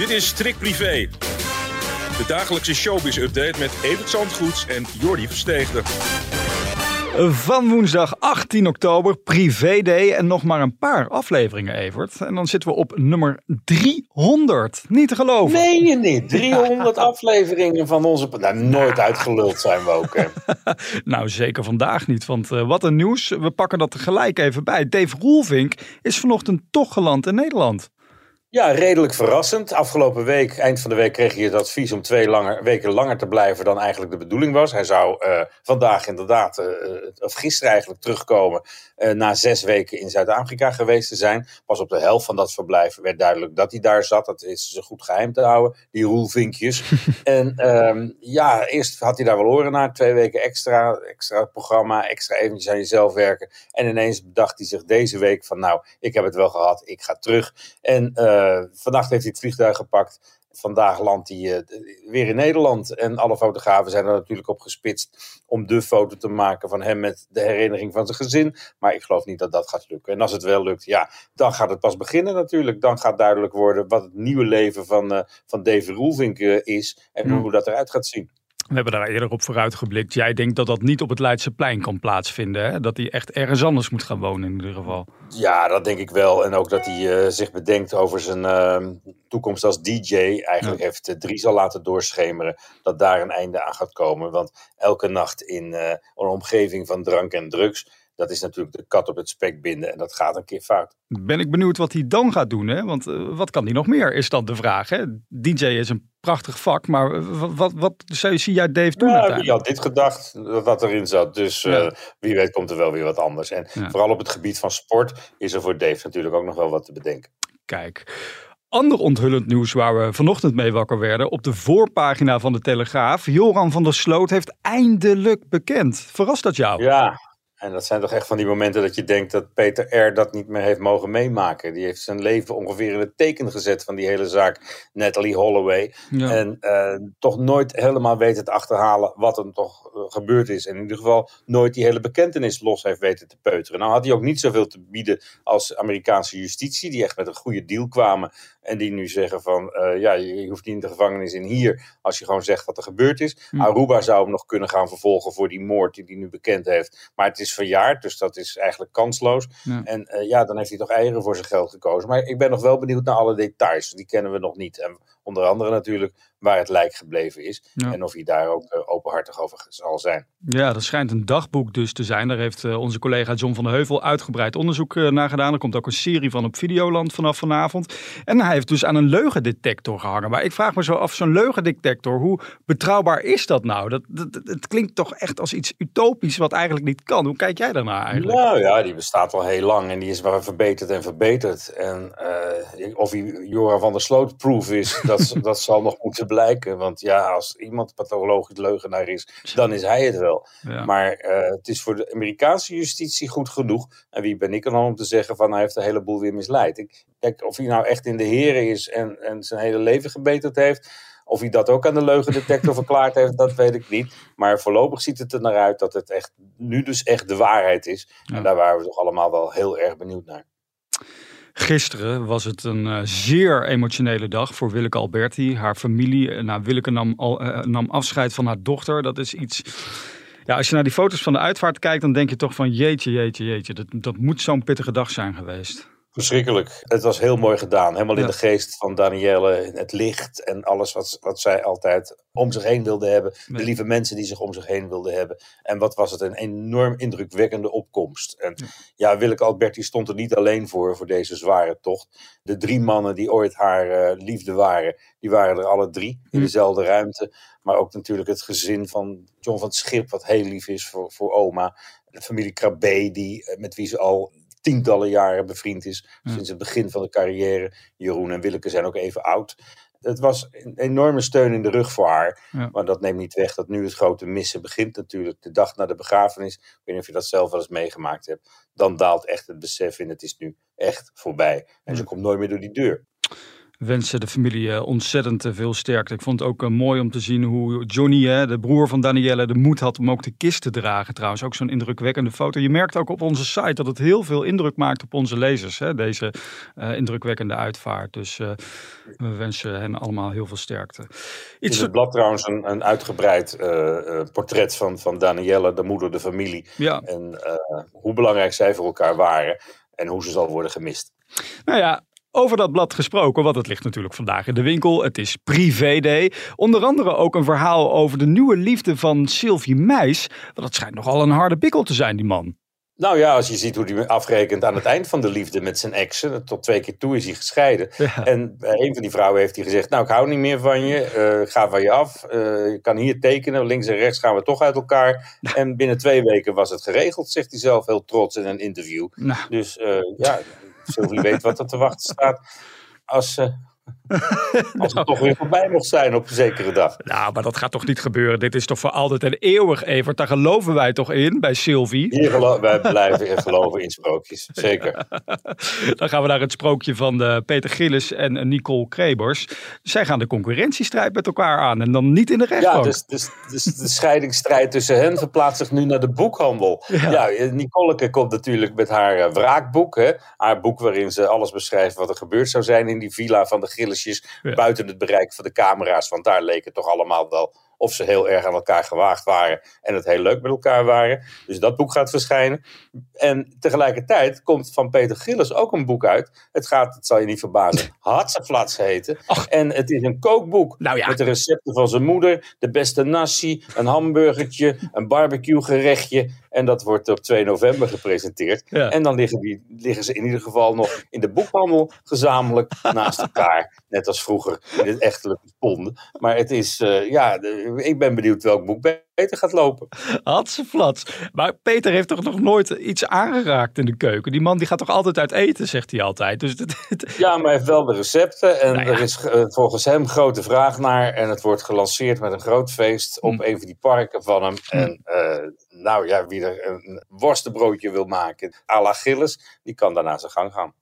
Dit is Trick Privé. De dagelijkse showbiz-update met Evert Zandgoeds en Jordi Versteegde. Van woensdag 18 oktober, Privé Day en nog maar een paar afleveringen, Evert. En dan zitten we op nummer 300. Niet te geloven. Nee, je niet. 300 afleveringen van onze... Nou, nooit uitgeluld zijn we ook. Hè. nou, zeker vandaag niet, want uh, wat een nieuws. We pakken dat tegelijk even bij. Dave Roelvink is vanochtend toch geland in Nederland. Ja, redelijk verrassend. Afgelopen week, eind van de week, kreeg hij het advies om twee langer, weken langer te blijven dan eigenlijk de bedoeling was. Hij zou uh, vandaag inderdaad, uh, of gisteren eigenlijk, terugkomen uh, na zes weken in Zuid-Afrika geweest te zijn. Pas op de helft van dat verblijf werd duidelijk dat hij daar zat. Dat is ze goed geheim te houden, die roelvinkjes. en um, ja, eerst had hij daar wel horen naar. Twee weken extra, extra programma, extra eventjes aan jezelf werken. En ineens bedacht hij zich deze week van nou, ik heb het wel gehad, ik ga terug. En vannacht heeft hij het vliegtuig gepakt. Vandaag landt hij uh, weer in Nederland. En alle fotografen zijn er natuurlijk op gespitst om de foto te maken van hem met de herinnering van zijn gezin. Maar ik geloof niet dat dat gaat lukken. En als het wel lukt, ja, dan gaat het pas beginnen natuurlijk. Dan gaat duidelijk worden wat het nieuwe leven van, uh, van Dave Roelvink uh, is en mm. hoe dat eruit gaat zien. We hebben daar eerder op vooruitgeblikt. Jij denkt dat dat niet op het Leidseplein kan plaatsvinden. Hè? Dat hij echt ergens anders moet gaan wonen in ieder geval. Ja, dat denk ik wel. En ook dat hij uh, zich bedenkt over zijn uh, toekomst als DJ. Eigenlijk ja. heeft uh, Dries al laten doorschemeren dat daar een einde aan gaat komen. Want elke nacht in een omgeving van drank en drugs dat is natuurlijk de kat op het spek binden en dat gaat een keer fout. Ben ik benieuwd wat hij dan gaat doen, hè? want uh, wat kan hij nog meer, is dan de vraag. Hè? DJ is een prachtig vak, maar wat, wat, wat zie jij Dave doen ja, Wie had dit gedacht, wat erin zat, dus ja. uh, wie weet komt er wel weer wat anders. En ja. vooral op het gebied van sport is er voor Dave natuurlijk ook nog wel wat te bedenken. Kijk, Ander onthullend nieuws waar we vanochtend mee wakker werden. Op de voorpagina van de Telegraaf. Joran van der Sloot heeft eindelijk bekend. Verrast dat jou? Ja, en dat zijn toch echt van die momenten dat je denkt dat Peter R. dat niet meer heeft mogen meemaken. Die heeft zijn leven ongeveer in het teken gezet van die hele zaak Natalie Holloway. Ja. En uh, toch nooit helemaal weten te achterhalen wat er toch uh, gebeurd is. En in ieder geval nooit die hele bekentenis los heeft weten te peuteren. Nou had hij ook niet zoveel te bieden als Amerikaanse justitie. Die echt met een goede deal kwamen. En die nu zeggen van, uh, ja, je hoeft niet in de gevangenis in hier als je gewoon zegt wat er gebeurd is. Hm. Aruba zou hem nog kunnen gaan vervolgen voor die moord die hij nu bekend heeft. Maar het is verjaard, dus dat is eigenlijk kansloos. Ja. En uh, ja, dan heeft hij toch eieren voor zijn geld gekozen. Maar ik ben nog wel benieuwd naar alle details. Die kennen we nog niet. En onder andere natuurlijk waar het lijk gebleven is. Ja. En of hij daar ook uh, openhartig over zal zijn. Ja, dat schijnt een dagboek dus te zijn. Daar heeft uh, onze collega John van der Heuvel uitgebreid onderzoek naar gedaan. Er komt ook een serie van op Videoland vanaf vanavond. En hij heeft dus aan een leugendetector gehangen. Maar ik vraag me zo af, zo'n leugendetector, hoe betrouwbaar is dat nou? Dat, dat, het klinkt toch echt als iets utopisch wat eigenlijk niet kan. Hoe kijk jij daarnaar eigenlijk? Nou ja, die bestaat al heel lang en die is maar verbeterd en verbeterd. En of hij Joran van der Sloot proof is, dat, dat zal nog moeten blijken. Want ja, als iemand pathologisch leugenaar is, dan is hij het wel. Ja. Maar uh, het is voor de Amerikaanse justitie goed genoeg. En wie ben ik dan om te zeggen van hij heeft een heleboel weer misleid. Ik, kijk, of hij nou echt in de heren is en, en zijn hele leven gebeterd heeft. Of hij dat ook aan de leugendetector verklaard heeft, dat weet ik niet. Maar voorlopig ziet het er naar uit dat het echt, nu dus echt de waarheid is. Ja. En daar waren we toch allemaal wel heel erg benieuwd naar. Gisteren was het een uh, zeer emotionele dag voor Willeke Alberti. Haar familie, nou, Willeke nam, al, uh, nam afscheid van haar dochter. Dat is iets... Ja, als je naar die foto's van de uitvaart kijkt, dan denk je toch van jeetje, jeetje, jeetje. Dat, dat moet zo'n pittige dag zijn geweest. Verschrikkelijk. Het was heel mooi gedaan. Helemaal in de geest van Danielle. Het licht en alles wat, wat zij altijd om zich heen wilde hebben. De lieve mensen die zich om zich heen wilden hebben. En wat was het een enorm indrukwekkende opkomst. En ja, ja Willeke Alberti stond er niet alleen voor, voor deze zware tocht. De drie mannen die ooit haar uh, liefde waren, die waren er alle drie in dezelfde ruimte. Maar ook natuurlijk het gezin van John van Schip, wat heel lief is voor, voor oma. De familie Krabbe, die, met wie ze al tientallen jaren bevriend is. Sinds het begin van de carrière. Jeroen en Willeke zijn ook even oud. Het was een enorme steun in de rug voor haar. Ja. Maar dat neemt niet weg dat nu het grote missen begint natuurlijk. De dag na de begrafenis. Ik weet niet of je dat zelf wel eens meegemaakt hebt. Dan daalt echt het besef in het is nu echt voorbij. En ze komt nooit meer door die deur. Wensen de familie ontzettend veel sterkte. Ik vond het ook mooi om te zien hoe Johnny, de broer van Danielle, de moed had om ook de kist te dragen. Trouwens, ook zo'n indrukwekkende foto. Je merkt ook op onze site dat het heel veel indruk maakt op onze lezers. Hè? Deze indrukwekkende uitvaart. Dus we wensen hen allemaal heel veel sterkte. Iets In het blad trouwens een, een uitgebreid portret van, van Danielle, de moeder, de familie. Ja. En hoe belangrijk zij voor elkaar waren en hoe ze zal worden gemist. Nou ja, over dat blad gesproken, want het ligt natuurlijk vandaag in de winkel. Het is Privé Day. Onder andere ook een verhaal over de nieuwe liefde van Sylvie Meis. Want het schijnt nogal een harde pikkel te zijn, die man. Nou ja, als je ziet hoe hij afrekent aan het eind van de liefde met zijn exen. Tot twee keer toe is hij gescheiden. En uh, een van die vrouwen heeft hij gezegd: Nou, ik hou niet meer van je. Uh, ga van je af. Uh, je kan hier tekenen. Links en rechts gaan we toch uit elkaar. En binnen twee weken was het geregeld, zegt hij zelf heel trots in een interview. Nou. Dus ja, Sylvie weet wat er te wachten staat. Als, Als het toch weer voorbij mocht zijn op een zekere dag. Nou, maar dat gaat toch niet gebeuren. Dit is toch voor altijd en eeuwig, Evert. Daar geloven wij toch in, bij Sylvie? Hier wij blijven geloven in sprookjes, zeker. Dan gaan we naar het sprookje van de eh, Peter Gillis en Nicole Krebers. Zij gaan de concurrentiestrijd met elkaar aan en dan niet in de rechtbank. Ja, dus, dus, dus de scheidingsstrijd tussen hen verplaatst zich nu naar de boekhandel. Ja, ja Nicoleke komt natuurlijk met haar uh, wraakboek. Hè? Haar boek waarin ze alles beschrijft wat er gebeurd zou zijn in die villa van de Gillis buiten het bereik van de camera's. Want daar leek het toch allemaal wel of ze heel erg aan elkaar gewaagd waren en het heel leuk met elkaar waren. Dus dat boek gaat verschijnen. En tegelijkertijd komt van Peter Gillis ook een boek uit. Het gaat, het zal je niet verbazen, Hatseflats heten. En het is een kookboek nou met de recepten van zijn moeder, de beste nasi, een hamburgertje, een barbecue gerechtje. En dat wordt op 2 november gepresenteerd. En dan liggen, die, liggen ze in ieder geval nog in de boekhandel gezamenlijk naast elkaar. Net als vroeger in het echtelijke ponden. Maar het is, uh, ja, ik ben benieuwd welk boek beter gaat lopen. Had ze flats. Maar Peter heeft toch nog nooit iets aangeraakt in de keuken? Die man die gaat toch altijd uit eten, zegt hij altijd. Dus Ja, maar hij heeft wel de recepten. En nou er is uh, volgens hem grote vraag naar. En het wordt gelanceerd met een groot feest op hm. een van die parken van hem. En uh, nou ja, wie er een worstenbroodje wil maken, à la Gilles, die kan daarna zijn gang gaan.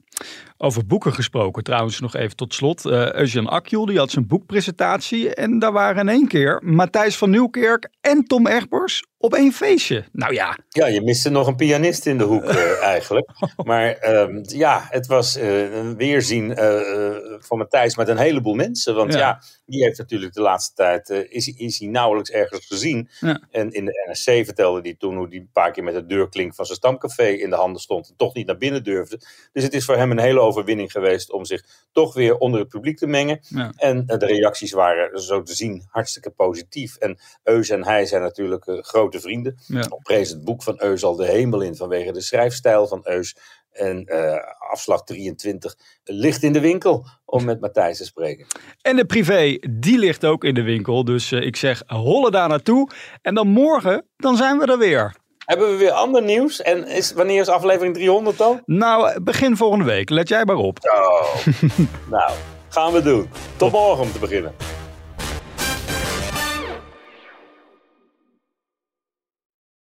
Over boeken gesproken, trouwens nog even tot slot. Uh, Eugene Akjul, die had zijn boekpresentatie. En daar waren in één keer Matthijs van Nieuwkerk en Tom Egbers op één feestje. Nou ja. Ja, je miste nog een pianist in de hoek uh, eigenlijk. Maar uh, ja, het was uh, een weerzien van Matthijs met een heleboel mensen. Want ja, die heeft natuurlijk de laatste tijd, is, is hij nauwelijks ergens gezien. Ja. En in de NRC vertelde hij toen hoe hij een paar keer met de deurklink van zijn stamcafé in de handen stond. En toch niet naar binnen durfde. Dus het is voor hem een hele overwinning geweest om zich toch weer onder het publiek te mengen. Ja. En de reacties waren zo te zien hartstikke positief. En Eus en hij zijn natuurlijk groot grote vrienden. Ja. Prees het boek van Eus al de hemel in vanwege de schrijfstijl van Eus. En uh, afslag 23 ligt in de winkel om met Matthijs te spreken. En de privé, die ligt ook in de winkel. Dus uh, ik zeg, holle daar naartoe. En dan morgen, dan zijn we er weer. Hebben we weer ander nieuws? En is, wanneer is aflevering 300 dan? Nou, begin volgende week. Let jij maar op. Oh. nou, gaan we doen. Tot morgen om te beginnen.